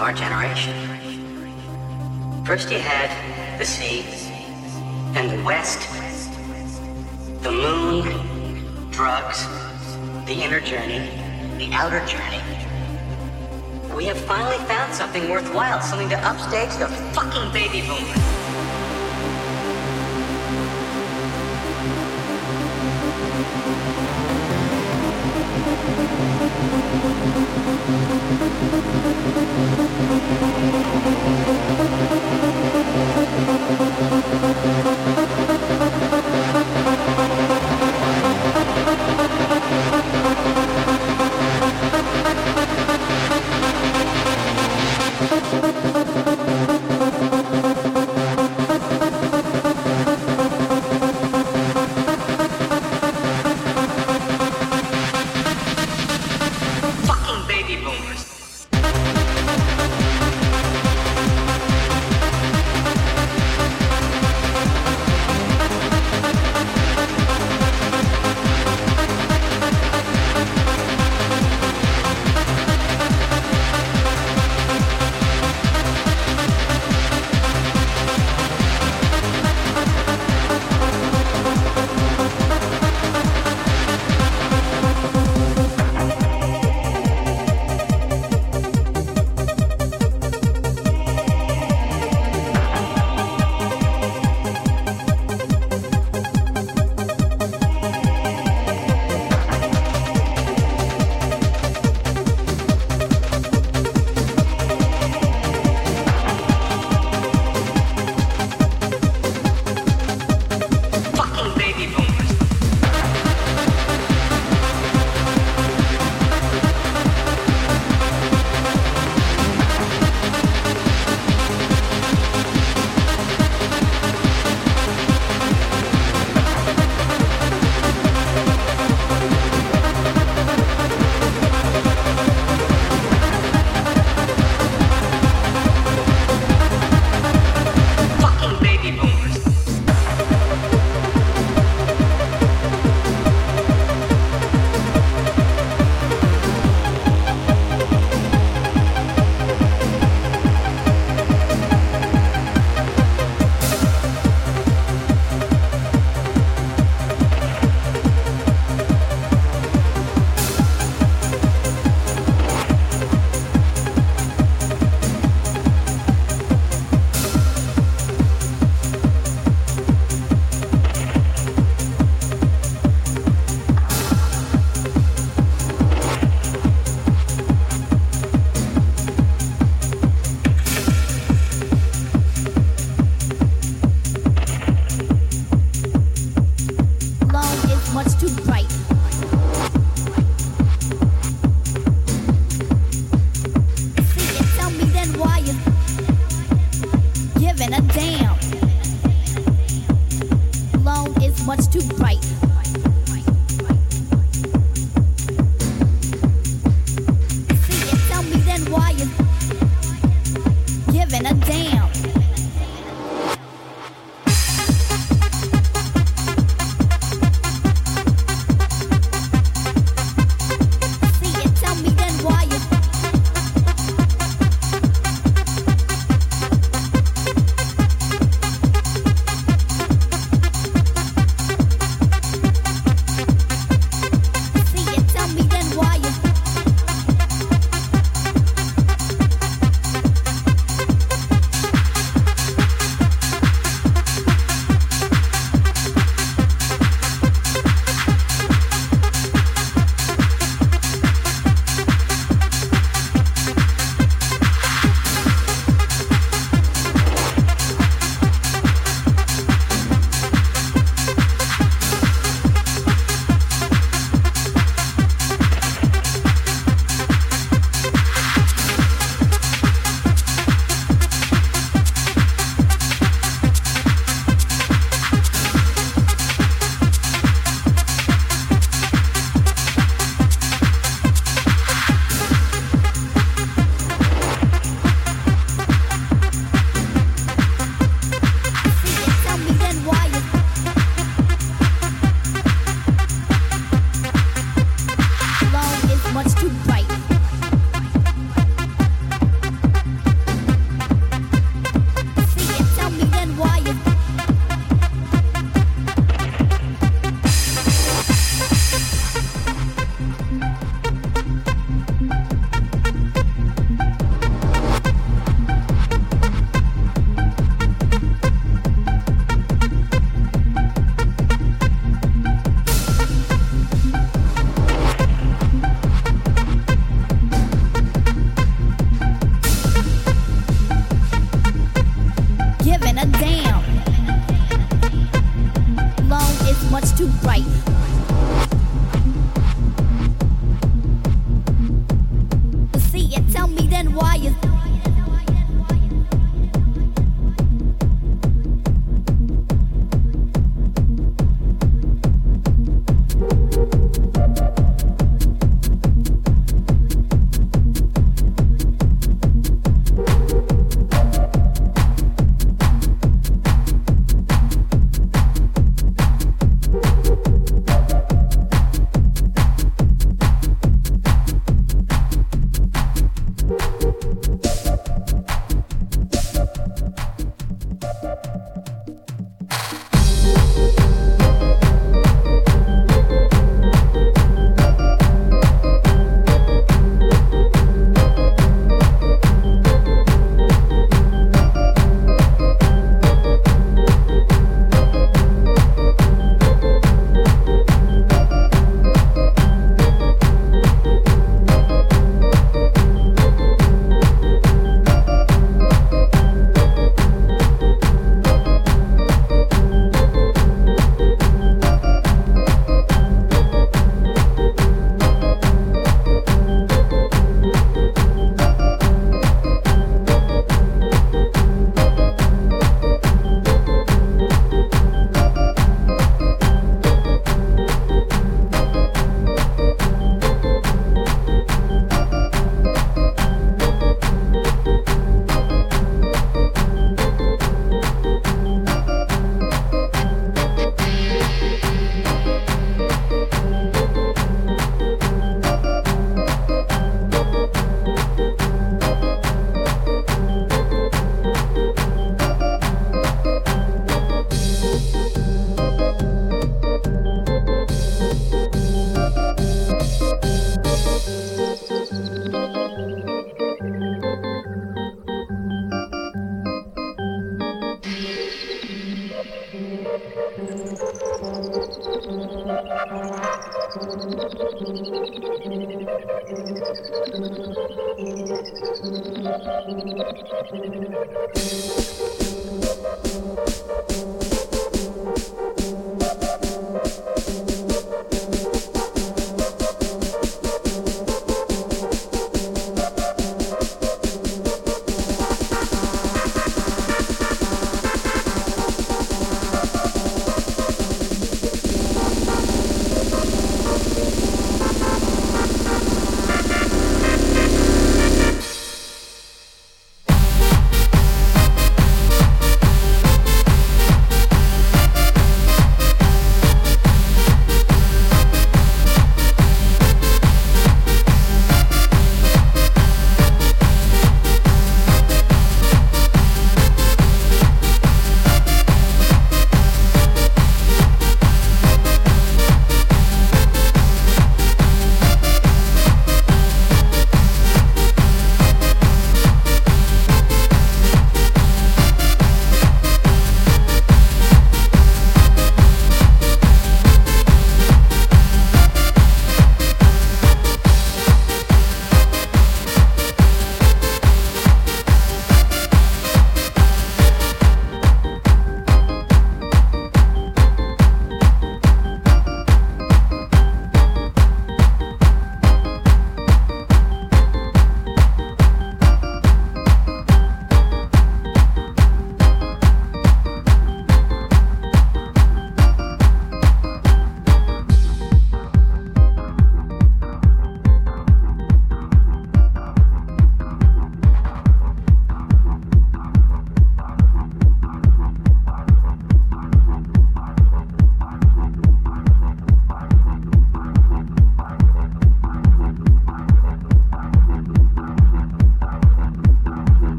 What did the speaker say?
our generation. First you had the sea, and the west, the moon, drugs, the inner journey, the outer journey. We have finally found something worthwhile, something to upstage the fucking baby boom.